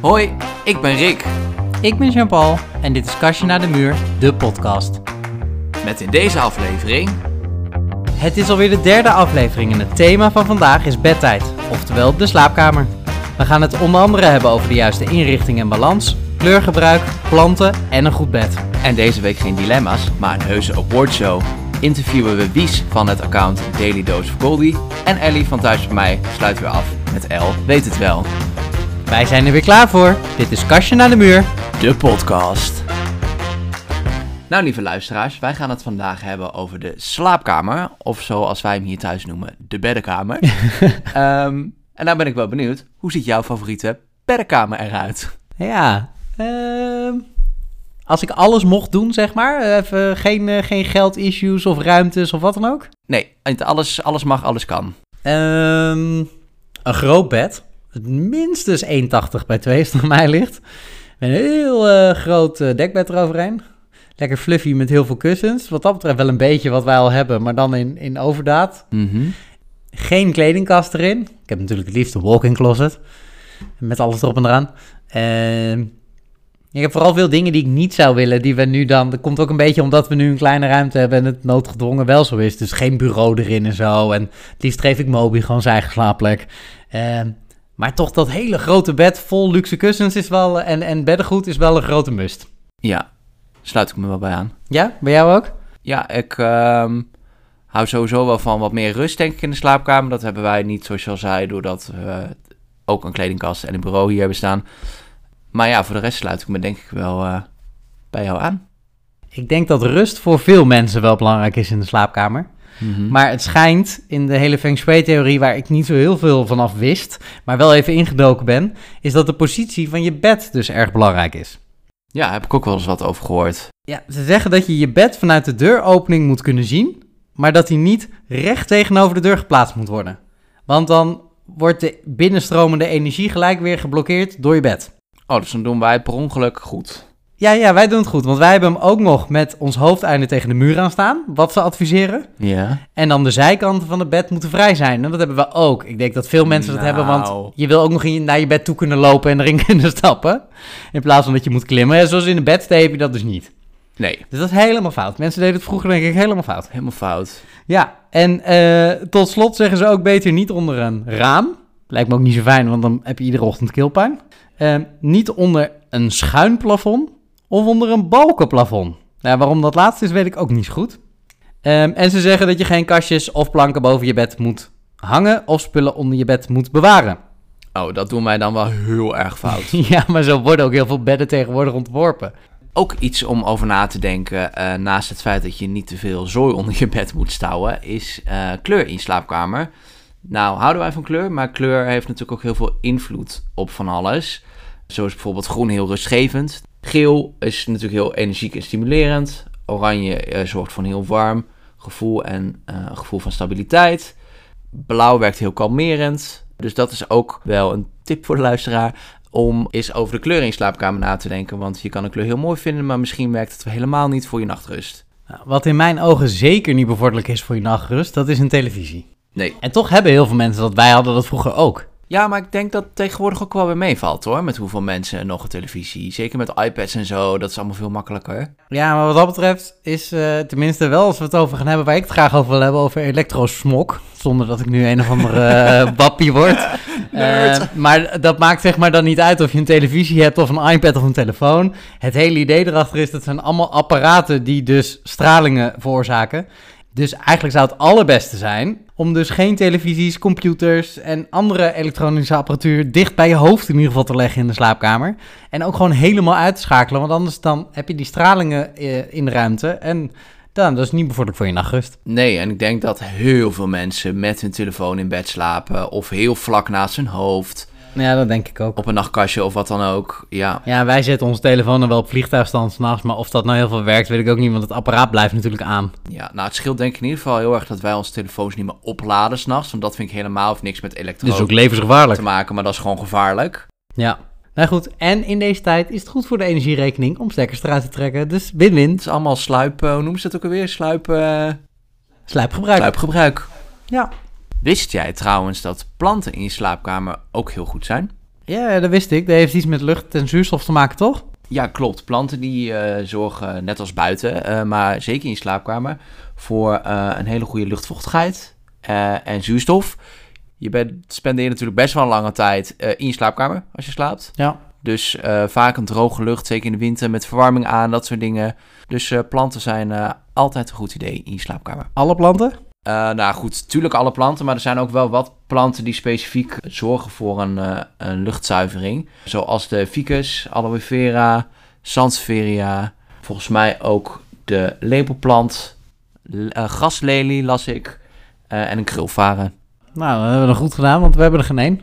Hoi, ik ben Rick. Ik ben Jean-Paul en dit is Kastje naar de Muur, de podcast. Met in deze aflevering... Het is alweer de derde aflevering en het thema van vandaag is bedtijd, oftewel de slaapkamer. We gaan het onder andere hebben over de juiste inrichting en balans, kleurgebruik, planten en een goed bed. En deze week geen dilemma's, maar een heuse awardshow. Interviewen we Wies van het account Daily Dose of Goldie. En Ellie van Thuis bij mij sluit weer af met L weet het wel. Wij zijn er weer klaar voor. Dit is Kastje naar de Muur. De podcast. Nou, lieve luisteraars, wij gaan het vandaag hebben over de slaapkamer. Of zoals wij hem hier thuis noemen, de beddenkamer. Ehm, en nou ben ik wel benieuwd, hoe ziet jouw favoriete beddenkamer eruit? Ja, ehm, als ik alles mocht doen, zeg maar, even geen, eh, geen geldissues of ruimtes of wat dan ook. Nee, niet alles, alles mag, alles kan. Ehm, een groot bed. Minstens 1,80 bij 2 als het aan mij ligt. Met een heel eh, groot eh, dekbed eroverheen. Lekker fluffy met heel veel kussens. Wat dat betreft wel een beetje wat wij al hebben, maar dan in, in overdaad. Mhm. Geen kledingkast erin. Ik heb natuurlijk het liefst een walk-in closet. Met alles erop en eraan. Ehm, ik heb vooral veel dingen die ik niet zou willen, die we nu dan... Dat komt ook een beetje omdat we nu een kleine ruimte hebben en het noodgedwongen wel zo is. Dus geen bureau erin en zo. En het liefst geef ik Moby gewoon zijn eigen slaapplek. Maar toch dat hele grote bed vol luxe kussens is wel... En, en beddengoed is wel een grote must. Ja, sluit ik me wel bij aan. Ja, bij jou ook? Ja, ik ehm, hou sowieso wel van wat meer rust, denk ik, in de slaapkamer. Dat hebben wij niet, zoals je al zei, doordat we ook een kledingkast en een bureau hier hebben staan. Maar ja, voor de rest sluit ik me denk ik wel eh, bij jou aan. Ik denk dat rust voor veel mensen wel belangrijk is in de slaapkamer. Maar het schijnt in de hele Feng Shui-theorie, waar ik niet zo heel veel vanaf wist, maar wel even ingedoken ben, is dat de positie van je bed dus erg belangrijk is. Ja, heb ik ook wel eens wat over gehoord. Ja, ze zeggen dat je je bed vanuit de deuropening moet kunnen zien, maar dat hij niet recht tegenover de deur geplaatst moet worden. Want dan wordt de binnenstromende energie gelijk weer geblokkeerd door je bed. Oh, dus dan doen wij het per ongeluk goed. Ja, ja, wij doen het goed, want wij hebben hem ook nog met ons hoofdeinde tegen de muur aan staan, wat ze adviseren. Ja. En dan de zijkanten van het bed moeten vrij zijn. En dat hebben we ook. Ik denk dat veel mensen dat hebben, want Nou. je wil ook nog in, naar je bed toe kunnen lopen en erin kunnen stappen. In plaats van dat je moet klimmen. En zoals in de bedstee heb je dat dus niet. Nee, Dus dat is helemaal fout. Mensen deden het vroeger denk ik helemaal fout. helemaal fout. Ja, en eh, tot slot zeggen ze ook beter niet onder een raam. Lijkt me ook niet zo fijn, want dan heb je iedere ochtend keelpijn. Eh, niet onder een schuin plafond of onder een balkenplafond. Nou, waarom dat laatste is, weet ik ook niet goed. Ehm, en ze zeggen dat je geen kastjes of planken boven je bed moet hangen of spullen onder je bed moet bewaren. Oh, dat doen wij dan wel heel erg fout. ja, maar zo worden ook heel veel bedden tegenwoordig ontworpen. ook iets om over na te denken, eh, naast het feit dat je niet te veel zooi onder je bed moet stouwen, is eh, kleur in je slaapkamer. Nou, houden wij van kleur, maar kleur heeft natuurlijk ook heel veel invloed op van alles. Zo is bijvoorbeeld groen heel rustgevend. Geel is natuurlijk heel energiek en stimulerend. Oranje eh, zorgt voor een heel warm gevoel en eh, een gevoel van stabiliteit. Blauw werkt heel kalmerend. Dus dat is ook wel een tip voor de luisteraar om eens over de kleur in je slaapkamer na te denken. Want je kan een kleur heel mooi vinden, maar misschien werkt het helemaal niet voor je nachtrust. Nou, wat in mijn ogen zeker niet bevorderlijk is voor je nachtrust, dat is een televisie. Nee. En toch hebben heel veel mensen dat. Wij hadden dat vroeger ook. Ja, maar ik denk dat het tegenwoordig ook wel weer meevalt hoor. Met hoeveel mensen nog een televisie. Zeker met iPads en zo. Dat is allemaal veel makkelijker. Ja, maar wat dat betreft is eh, tenminste wel als we het over gaan hebben waar ik het graag over wil hebben, over elektrosmok. Zonder dat ik nu een of andere eh, wappie word. Eh, maar dat maakt zeg maar dan niet uit of je een televisie hebt of een iPad of een telefoon. Het hele idee erachter is dat zijn allemaal apparaten die dus stralingen veroorzaken. Dus eigenlijk zou het allerbeste zijn om dus geen televisies, computers en andere elektronische apparatuur dicht bij je hoofd in ieder geval te leggen in de slaapkamer. En ook gewoon helemaal uit te schakelen, want anders dan heb je die stralingen eh, in de ruimte en dan, dat is niet bevorderlijk voor je nachtrust. Nee, en ik denk dat heel veel mensen met hun telefoon in bed slapen. Of heel vlak naast hun hoofd. Ja, dat denk ik ook. Op een nachtkastje of wat dan ook. Ja, Ja, wij zetten onze telefoon dan wel op vliegtuigstand s'nachts, maar of dat nou heel veel werkt, weet ik ook niet, want het apparaat blijft natuurlijk aan. ja, nou het scheelt denk ik in ieder geval heel erg dat wij onze telefoons niet meer opladen s'nachts. Want dat vind ik helemaal heeft niks met elektronica Dus ook levensgevaarlijk. te maken, maar dat is gewoon gevaarlijk. Ja. Nou goed, en in deze tijd is het goed voor de energierekening om stekkers eruit te trekken. Dus win-win. Het is allemaal sluip, eh, hoe noemen ze dat ook alweer? Sluip, eh, Sluipgebruik. sluipgebruik. Ja. Wist jij trouwens dat planten in je slaapkamer ook heel goed zijn? Ja, dat wist ik. Dat heeft iets met lucht en zuurstof te maken, toch? Ja, klopt. Planten die eh, zorgen, net als buiten, eh, maar zeker in je slaapkamer, voor eh, een hele goede luchtvochtigheid eh, en zuurstof. Je bent, spendeer natuurlijk best wel een lange tijd eh, in je slaapkamer als je slaapt. Ja. Dus eh, vaak een droge lucht, zeker in de winter, met verwarming aan, dat soort dingen. Dus eh, planten zijn eh, altijd een goed idee in je slaapkamer. Alle planten? Eh, nou goed, natuurlijk alle planten, maar er zijn ook wel wat planten die specifiek zorgen voor een, eh, een luchtzuivering. Zoals de ficus, aloe vera, sansevieria, volgens mij ook de lepelplant, l- eh, graslelie las ik, en een krulvaren. Nou, dat hebben we goed gedaan, want we hebben er geen één.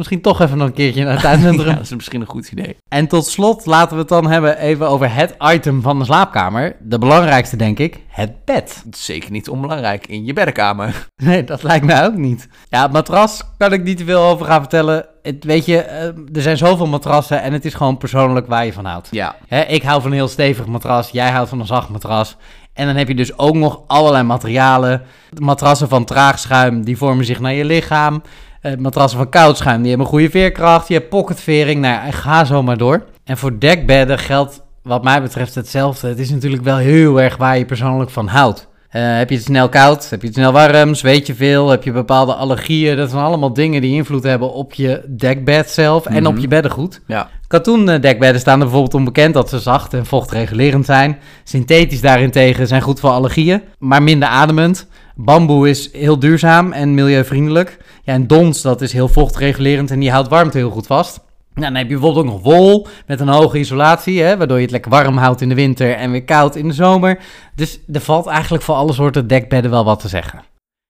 Misschien toch even nog een keertje naar het tuincentrum. ja, dat is misschien een goed idee. En tot slot laten we het dan hebben even over het item van de slaapkamer. De belangrijkste, denk ik, het bed. Zeker niet onbelangrijk in je beddenkamer. Nee, dat lijkt mij ook niet. Ja, het matras kan ik niet te veel over gaan vertellen. Het, weet je, eh, er zijn zoveel matrassen en het is gewoon persoonlijk waar je van houdt. Ja, Hè, ik hou van een heel stevig matras, jij houdt van een zacht matras. En dan heb je dus ook nog allerlei materialen. Matrassen van traag schuim, die vormen zich naar je lichaam. Eh, matrassen van koud schuim, die hebben een goede veerkracht. Je hebt pocketvering, nou ja, ga zo maar door. En voor dekbedden geldt wat mij betreft hetzelfde. Het is natuurlijk wel heel erg waar je persoonlijk van houdt. Eh, heb je het snel koud? Heb je het snel warm? Zweet je veel? Heb je bepaalde allergieën? Dat zijn allemaal dingen die invloed hebben op je dekbed zelf en op Mhm. je beddengoed. ja. Katoen dekbedden staan er bijvoorbeeld onbekend dat ze zacht en vochtregulerend zijn. Synthetisch daarentegen zijn goed voor allergieën, maar minder ademend. Bamboe is heel duurzaam en milieuvriendelijk. Ja, en dons, dat is heel vochtregulerend en die houdt warmte heel goed vast. Nou, dan heb je bijvoorbeeld ook nog wol met een hoge isolatie, hè, waardoor je het lekker warm houdt in de winter en weer koud in de zomer. Dus er valt eigenlijk voor alle soorten dekbedden wel wat te zeggen.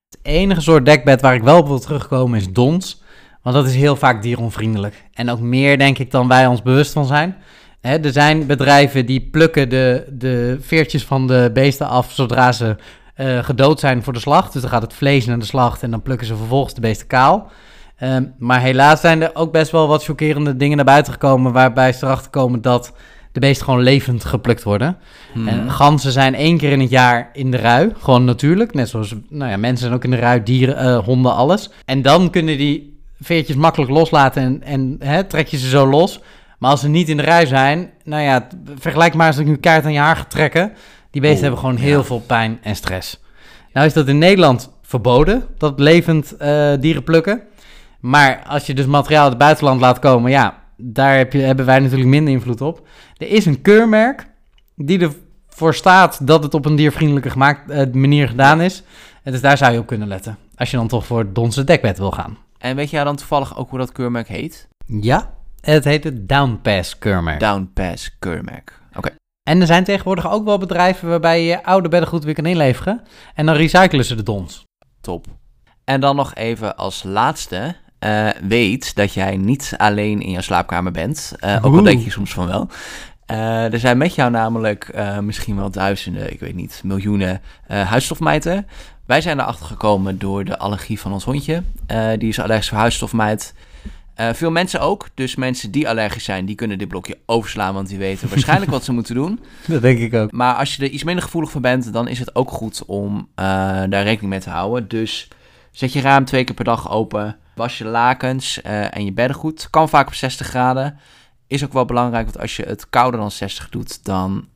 Het enige soort dekbed waar ik wel op wil terugkomen is dons. Want dat is heel vaak dieronvriendelijk. En ook meer, denk ik, dan wij ons bewust van zijn. Er zijn bedrijven die plukken de, de veertjes van de beesten af zodra ze eh, gedood zijn voor de slacht. Dus dan gaat het vlees naar de slacht en dan plukken ze vervolgens de beesten kaal. Ehm, maar helaas zijn er ook best wel wat chockerende dingen naar buiten gekomen... waarbij ze erachter komen dat de beesten gewoon levend geplukt worden. Mhm. En ganzen zijn één keer in het jaar in de rui. Gewoon natuurlijk. Net zoals nou ja, mensen zijn ook in de rui, dieren, eh, honden, alles. En dan kunnen die veertjes makkelijk loslaten en, en hè, trek je ze zo los. Maar als ze niet in de rui zijn, nou ja, vergelijk maar als ik nu kaart aan je haar ga trekken. Die beesten Oeh, hebben gewoon ja. heel veel pijn en stress. Nou is dat in Nederland verboden, dat levend eh, dieren plukken. Maar als je dus materiaal uit het buitenland laat komen, ja, daar heb je, hebben wij natuurlijk minder invloed op. Er is een keurmerk die ervoor staat dat het op een diervriendelijke gemaakt, eh, manier gedaan is. En dus daar zou je op kunnen letten. Als je dan toch voor het donse dekbed wil gaan. En weet jij dan toevallig ook hoe dat keurmerk heet? Ja, het heet het Downpass keurmerk. Downpass keurmerk. Oké. En er zijn tegenwoordig ook wel bedrijven waarbij je je oude beddengoed weer kan inleveren. En dan recyclen ze de dons. Top. En dan nog even als laatste. eh, weet dat jij niet alleen in jouw slaapkamer bent. Eh, ook al denk je soms van wel. Eh, er zijn met jou namelijk misschien wel duizenden, ik weet niet, miljoenen huisstofmijten. Wij zijn erachter gekomen door de allergie van ons hondje. Die is allergisch voor huisstofmijt. Eh, veel mensen ook. Dus mensen die allergisch zijn, die kunnen dit blokje overslaan. Want die weten waarschijnlijk wat ze moeten doen. Dat denk ik ook. Maar als je er iets minder gevoelig voor bent, dan is het ook goed om eh, daar rekening mee te houden. Dus zet je raam twee keer per dag open. Was je lakens eh, en je beddengoed. Kan vaak op 60 graden. Is ook wel belangrijk, want als je het kouder dan 60 doet, dan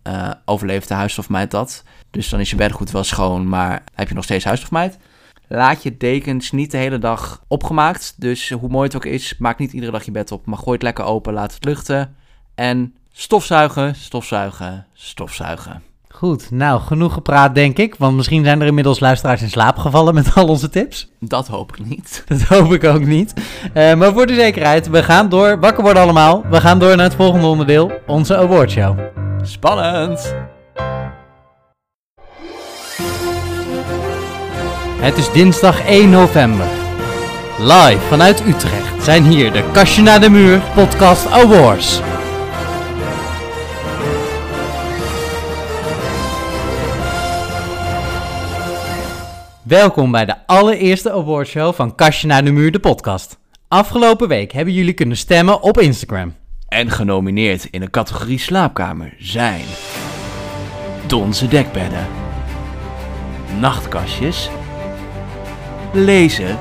overleeft de huisstofmijt dat. Dus dan is je beddengoed wel schoon, maar heb je nog steeds huisstofmijt. Laat je dekens niet de hele dag opgemaakt. Dus hoe mooi het ook is, maak niet iedere dag je bed op. Maar gooi het lekker open, laat het luchten. En stofzuigen, stofzuigen, stofzuigen. Goed, nou, genoeg gepraat denk ik. Want misschien zijn er inmiddels luisteraars in slaap gevallen met al onze tips. Dat hoop ik niet. Dat hoop ik ook niet. Eh, maar voor de zekerheid, we gaan door. Wakker worden allemaal. We gaan door naar het volgende onderdeel, onze awardshow. Spannend! Het is dinsdag 1 november. Live vanuit Utrecht zijn hier de Kastje naar de Muur Podcast Awards. Welkom bij de allereerste awardshow van Kastje naar de Muur, de podcast. Afgelopen week hebben jullie kunnen stemmen op Instagram. En genomineerd in de categorie slaapkamer zijn... Donze dekbedden. Nachtkastjes. Lezen.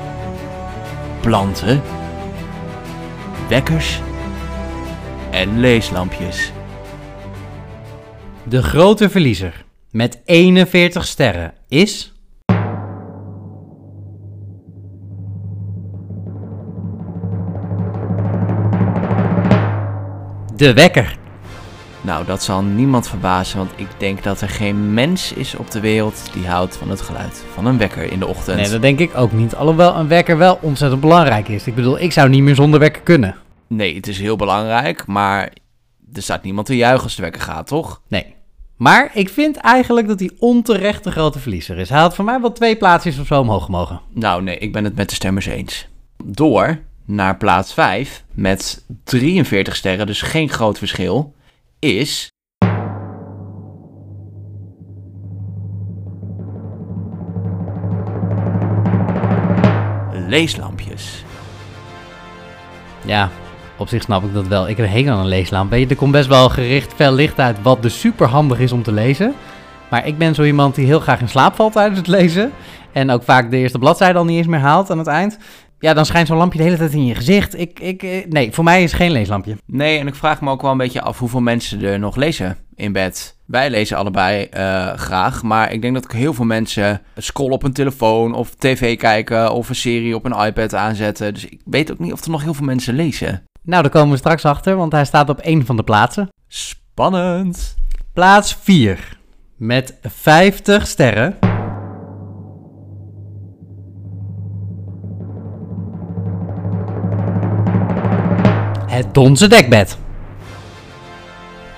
Planten. wekkers en leeslampjes. De grote verliezer met 41 sterren is... De wekker. Nou, dat zal niemand verbazen, want ik denk dat er geen mens is op de wereld die houdt van het geluid van een wekker in de ochtend. Nee, dat denk ik ook niet. Alhoewel een wekker wel ontzettend belangrijk is. Ik bedoel, ik zou niet meer zonder wekker kunnen. Nee, het is heel belangrijk, maar er staat niemand te juichen als de wekker gaat, toch? Nee. Maar ik vind eigenlijk dat hij onterecht de grote verliezer is. Hij had voor mij wel twee plaatsjes of zo omhoog gemogen. Nou, nee, ik ben het met de stemmers eens. Door naar plaats 5 met 43 sterren, dus geen groot verschil, is. Leeslampjes. Ja, op zich snap ik dat wel. Ik heb een aan een leeslamp. Weet je, er komt best wel gericht fel licht uit, wat dus super handig is om te lezen. Maar ik ben zo iemand die heel graag in slaap valt tijdens het lezen. En ook vaak de eerste bladzijde al niet eens meer haalt aan het eind. Ja, dan schijnt zo'n lampje de hele tijd in je gezicht. Ik, ik, eh, nee, voor mij is het geen leeslampje. Nee, en ik vraag me ook wel een beetje af hoeveel mensen er nog lezen in bed. Wij lezen allebei eh, graag, maar ik denk dat heel veel mensen scrollen op een telefoon of tv kijken of een serie op een iPad aanzetten. Dus ik weet ook niet of er nog heel veel mensen lezen. Nou, daar komen we straks achter, want hij staat op één van de plaatsen. Spannend. Plaats 4 met 50 sterren. Het Donze dekbed.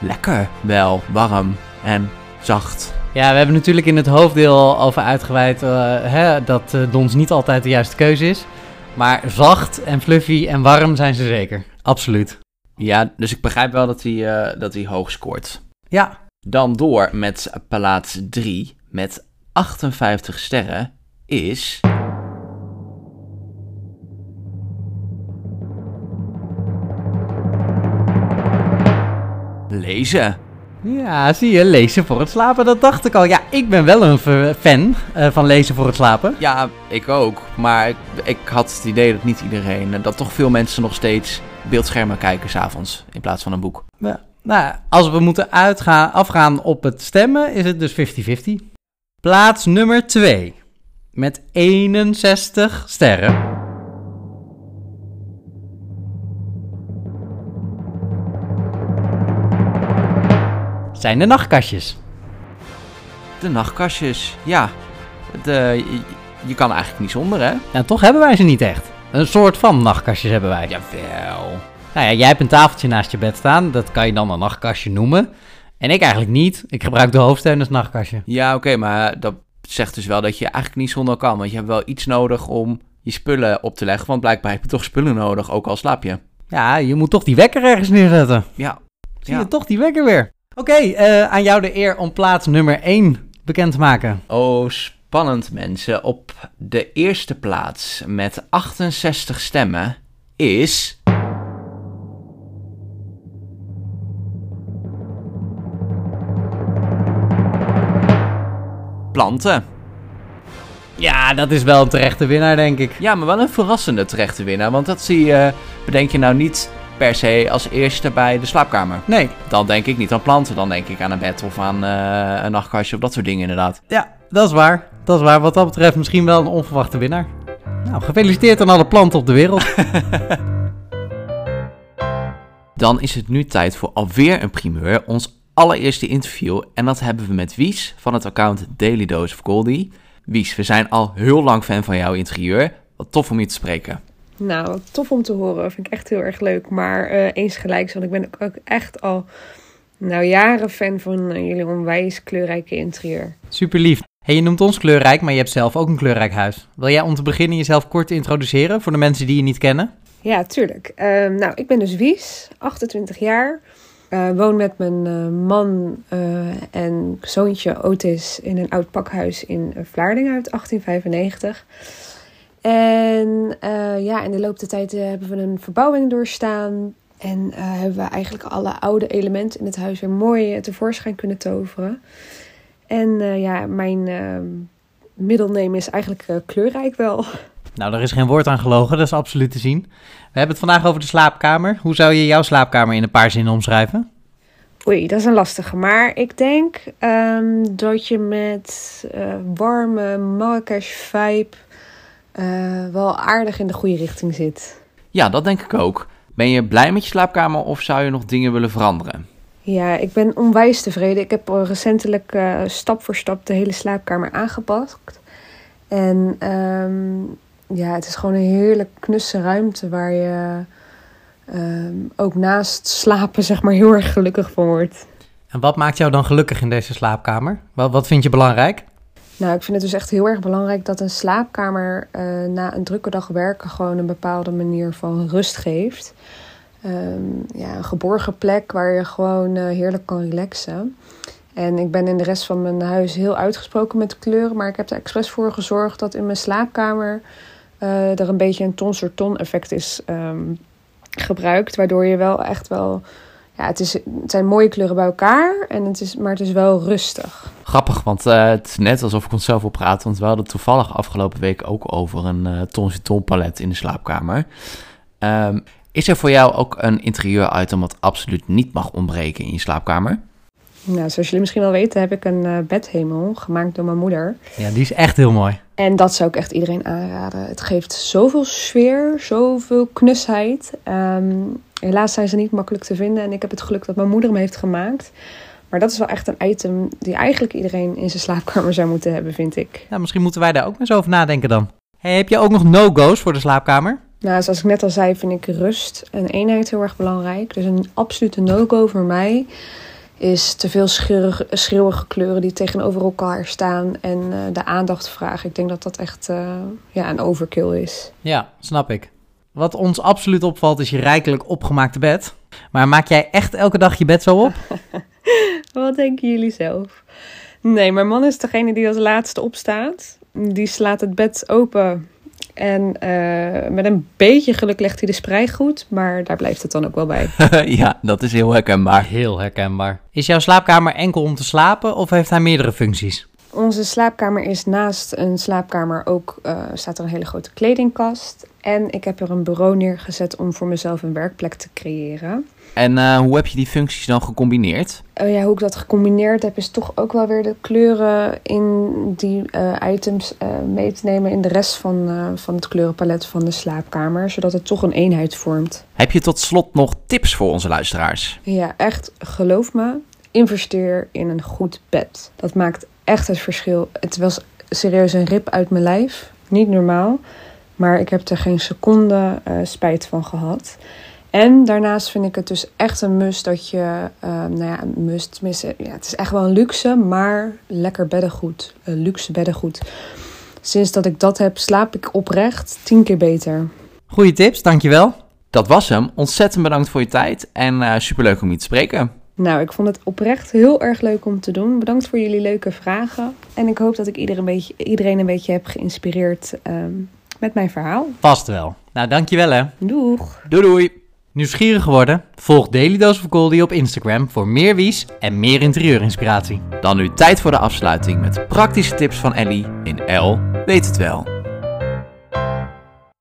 Lekker, wel, warm en zacht. Ja, we hebben natuurlijk in het hoofddeel al over uitgeweid uh, hè, dat uh, dons niet altijd de juiste keuze is. Maar zacht en fluffy en warm zijn ze zeker. Absoluut. Ja, dus ik begrijp wel dat hij, uh, dat hij hoog scoort. Ja. Dan door met plaats 3 met 58 sterren is... Lezen. Ja, zie je, lezen voor het slapen, dat dacht ik al. Ja, ik ben wel een fan uh, van lezen voor het slapen. Ja, ik ook. Maar ik, ik, had het idee dat niet iedereen, dat toch veel mensen nog steeds beeldschermen kijken s'avonds in plaats van een boek. Ja. Nou, als we moeten uitgaan, afgaan op het stemmen, is het dus 50-50. Plaats nummer 2 met 61 sterren. Zijn de nachtkastjes. De nachtkastjes, ja. De, je, je, kan eigenlijk niet zonder, hè? En toch hebben wij ze niet echt. Een soort van nachtkastjes hebben wij. Jawel. Nou ja, jij hebt een tafeltje naast je bed staan. Dat kan je dan een nachtkastje noemen. En ik eigenlijk niet. Ik gebruik de hoofdsteun als nachtkastje. Ja, oké, maar dat zegt dus wel dat je eigenlijk niet zonder kan. Want je hebt wel iets nodig om je spullen op te leggen. Want blijkbaar heb je toch spullen nodig, ook al slaap je. Ja, je moet toch die wekker ergens neerzetten. Ja. Zie je toch die wekker weer. Oké, okay, uh, aan jou de eer om plaats nummer 1 bekend te maken. Oh, spannend mensen. Op de eerste plaats met 68 stemmen is... Planten. Ja, dat is wel een terechte winnaar, denk ik. Ja, maar wel een verrassende terechte winnaar. Want dat zie je, bedenk je nou niet per se als eerste bij de slaapkamer. Nee. Dan denk ik niet aan planten, dan denk ik aan een bed of aan uh, een nachtkastje of dat soort dingen inderdaad. Ja, dat is waar. Dat is waar. Wat dat betreft misschien wel een onverwachte winnaar. Nou, gefeliciteerd aan alle planten op de wereld. dan is het nu tijd voor alweer een primeur, ons allereerste interview. En dat hebben we met Wies van het account Daily Dose of Goldie. Wies, we zijn al heel lang fan van jouw interieur. Wat tof om je te spreken. Nou, tof om te horen. Vind ik echt heel erg leuk. Maar uh, eens gelijk, want ik ben ook echt al nou, jaren fan van uh, jullie onwijs kleurrijke interieur. Super lief. Hey, je noemt ons kleurrijk, maar je hebt zelf ook een kleurrijk huis. Wil jij om te beginnen jezelf kort introduceren voor de mensen die je niet kennen? Ja, tuurlijk. Uh, nou, ik ben dus Wies, 28 jaar. Uh, woon met mijn man en zoontje Otis in een oud pakhuis in Vlaardingen uit 1895. En uh, ja, in de loop der tijd uh, hebben we een verbouwing doorstaan. En uh, hebben we eigenlijk alle oude elementen in het huis weer mooi tevoorschijn kunnen toveren. En ja, mijn middelneem is eigenlijk kleurrijk wel. Nou, daar is geen woord aan gelogen, dat is absoluut te zien. We hebben het vandaag over de slaapkamer. Hoe zou je jouw slaapkamer in een paar zinnen omschrijven? Oei, dat is een lastige. Maar ik denk ehm, dat je met warme Marrakesh-vibe uh, wel aardig in de goede richting zit. Ja, dat denk ik ook. Ben je blij met je slaapkamer of zou je nog dingen willen veranderen? Ja, ik ben onwijs tevreden. Ik heb recentelijk uh, stap voor stap de hele slaapkamer aangepast. En um, ja, het is gewoon een heerlijk knusse ruimte waar je um, ook naast slapen zeg maar heel erg gelukkig van wordt. En wat maakt jou dan gelukkig in deze slaapkamer? Wat, wat vind je belangrijk? Nou, ik vind het dus echt heel erg belangrijk dat een slaapkamer uh, na een drukke dag werken gewoon een bepaalde manier van rust geeft. Um, ja, een geborgen plek waar je gewoon uh, heerlijk kan relaxen. En ik ben in de rest van mijn huis heel uitgesproken met kleuren, maar ik heb er expres voor gezorgd dat in mijn slaapkamer uh, er een beetje een ton sur ton effect is um, gebruikt, waardoor je wel echt wel ja, het, is, zijn mooie kleuren bij elkaar, en het is, maar het is wel rustig. Grappig, want uh, het is net alsof ik onszelf wil praten. Want we hadden toevallig afgelopen week ook over een uh, ton ton palet in de slaapkamer. Um, is er voor jou ook een interieur-item wat absoluut niet mag ontbreken in je slaapkamer? Nou, zoals jullie misschien wel weten, heb ik een uh, bedhemel gemaakt door mijn moeder. Ja, die is echt heel mooi. En dat zou ik echt iedereen aanraden. Het geeft zoveel sfeer, zoveel knusheid. Um, helaas zijn ze niet makkelijk te vinden. En ik heb het geluk dat mijn moeder hem heeft gemaakt. Maar dat is wel echt een item die eigenlijk iedereen in zijn slaapkamer zou moeten hebben, vind ik. Nou, misschien moeten wij daar ook eens over nadenken dan. Hey, heb je ook nog no-go's voor de slaapkamer? Nou, zoals ik net al zei, vind ik rust en eenheid heel erg belangrijk. Dus een absolute no-go voor mij is te veel schreeuwige, schreeuwige kleuren die tegenover elkaar staan en uh, de aandacht vragen. Ik denk dat dat echt uh, ja, een overkill is. Ja, snap ik. Wat ons absoluut opvalt is je rijkelijk opgemaakte bed. Maar maak jij echt elke dag je bed zo op? Wat denken jullie zelf? Nee, mijn man is degene die als laatste opstaat. Die slaat het bed open en uh, met een beetje geluk legt hij de sprei goed, maar daar blijft het dan ook wel bij. ja, dat is heel herkenbaar. Heel herkenbaar. Is jouw slaapkamer enkel om te slapen of heeft hij meerdere functies? Onze slaapkamer is naast een slaapkamer ook, uh, staat er een hele grote kledingkast. En ik heb er een bureau neergezet om voor mezelf een werkplek te creëren. En uh, hoe heb je die functies dan gecombineerd? Uh, ja, hoe ik dat gecombineerd heb, is toch ook wel weer de kleuren in die uh, items mee te nemen in de rest van, van het kleurenpalet van de slaapkamer, zodat het toch een eenheid vormt. Heb je tot slot nog tips voor onze luisteraars? Ja, echt, geloof me, investeer in een goed bed. Dat maakt echt het verschil. Het was serieus een rip uit mijn lijf, niet normaal, maar ik heb er geen seconde spijt van gehad. En daarnaast vind ik het dus echt een must dat je, uh, nou ja, must, tenminste, ja, het is echt wel een luxe, maar lekker beddengoed. Luxe beddengoed. Sinds dat ik dat heb, slaap ik oprecht tien keer beter. Goeie tips, dankjewel. Dat was hem. Ontzettend bedankt voor je tijd en uh, superleuk om je te spreken. Nou, ik vond het oprecht heel erg leuk om te doen. Bedankt voor jullie leuke vragen. En ik hoop dat ik iedereen een beetje, iedereen een beetje heb geïnspireerd um, met mijn verhaal. Vast wel. Nou, dankjewel hè. Doeg. Doei doei. Nieuwsgierig geworden? Volg Daily Dose of Goldie op Instagram voor meer wies en meer interieurinspiratie. Dan nu tijd voor de afsluiting met praktische tips van Ellie in L weet het wel.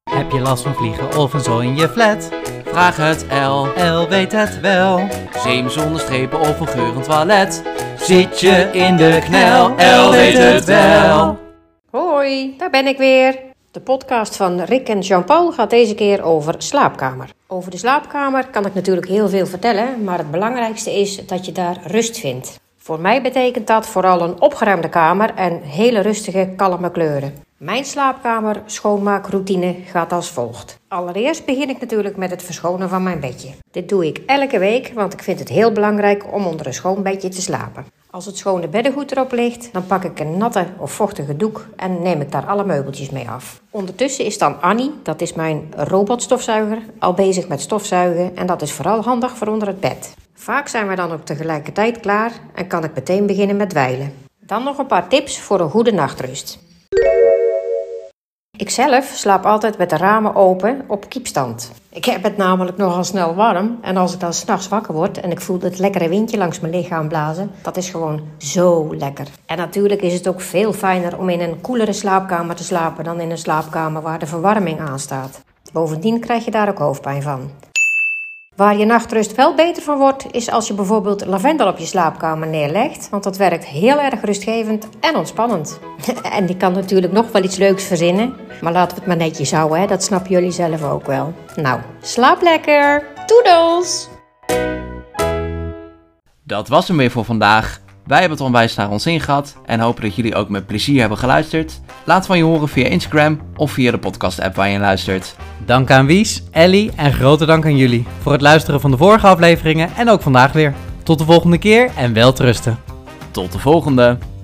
Heb je last van vliegen of een zo in je flat? Vraag het L. L weet het wel. Zeem zonder strepen of een geurend toilet. Zit je in de knel? L weet het wel. Hoi, daar ben ik weer. De podcast van Rick en Jean-Paul gaat deze keer over slaapkamer. Over de slaapkamer kan ik natuurlijk heel veel vertellen, maar het belangrijkste is dat je daar rust vindt. Voor mij betekent dat vooral een opgeruimde kamer en hele rustige, kalme kleuren. Mijn slaapkamer schoonmaakroutine gaat als volgt. Allereerst begin ik natuurlijk met het verschonen van mijn bedje. Dit doe ik elke week, want ik vind het heel belangrijk om onder een schoon bedje te slapen. Als het schone beddengoed erop ligt, dan pak ik een natte of vochtige doek en neem ik daar alle meubeltjes mee af. Ondertussen is dan Annie, dat is mijn robotstofzuiger, al bezig met stofzuigen en dat is vooral handig voor onder het bed. Vaak zijn we dan ook tegelijkertijd klaar en kan ik meteen beginnen met dweilen. Dan nog een paar tips voor een goede nachtrust. Ik zelf slaap altijd met de ramen open op kiepstand. Ik heb het namelijk nogal snel warm. En als ik dan s'nachts wakker word en ik voel het lekkere windje langs mijn lichaam blazen, dat is gewoon zo lekker. En natuurlijk is het ook veel fijner om in een koelere slaapkamer te slapen dan in een slaapkamer waar de verwarming aanstaat. Bovendien krijg je daar ook hoofdpijn van. Waar je nachtrust wel beter van wordt, is als je bijvoorbeeld lavendel op je slaapkamer neerlegt. Want dat werkt heel erg rustgevend en ontspannend. en die kan natuurlijk nog wel iets leuks verzinnen. Maar laten we het maar netjes houden, hè? dat snappen jullie zelf ook wel. Nou, slaap lekker! Toedels! Dat was hem weer voor vandaag. Wij hebben het onwijs naar ons ingehad en hopen dat jullie ook met plezier hebben geluisterd. Laat van je horen via Instagram of via de podcast-app waar je luistert. Dank aan Wies, Ellie en grote dank aan jullie voor het luisteren van de vorige afleveringen en ook vandaag weer. Tot de volgende keer en wel trusten. Tot de volgende!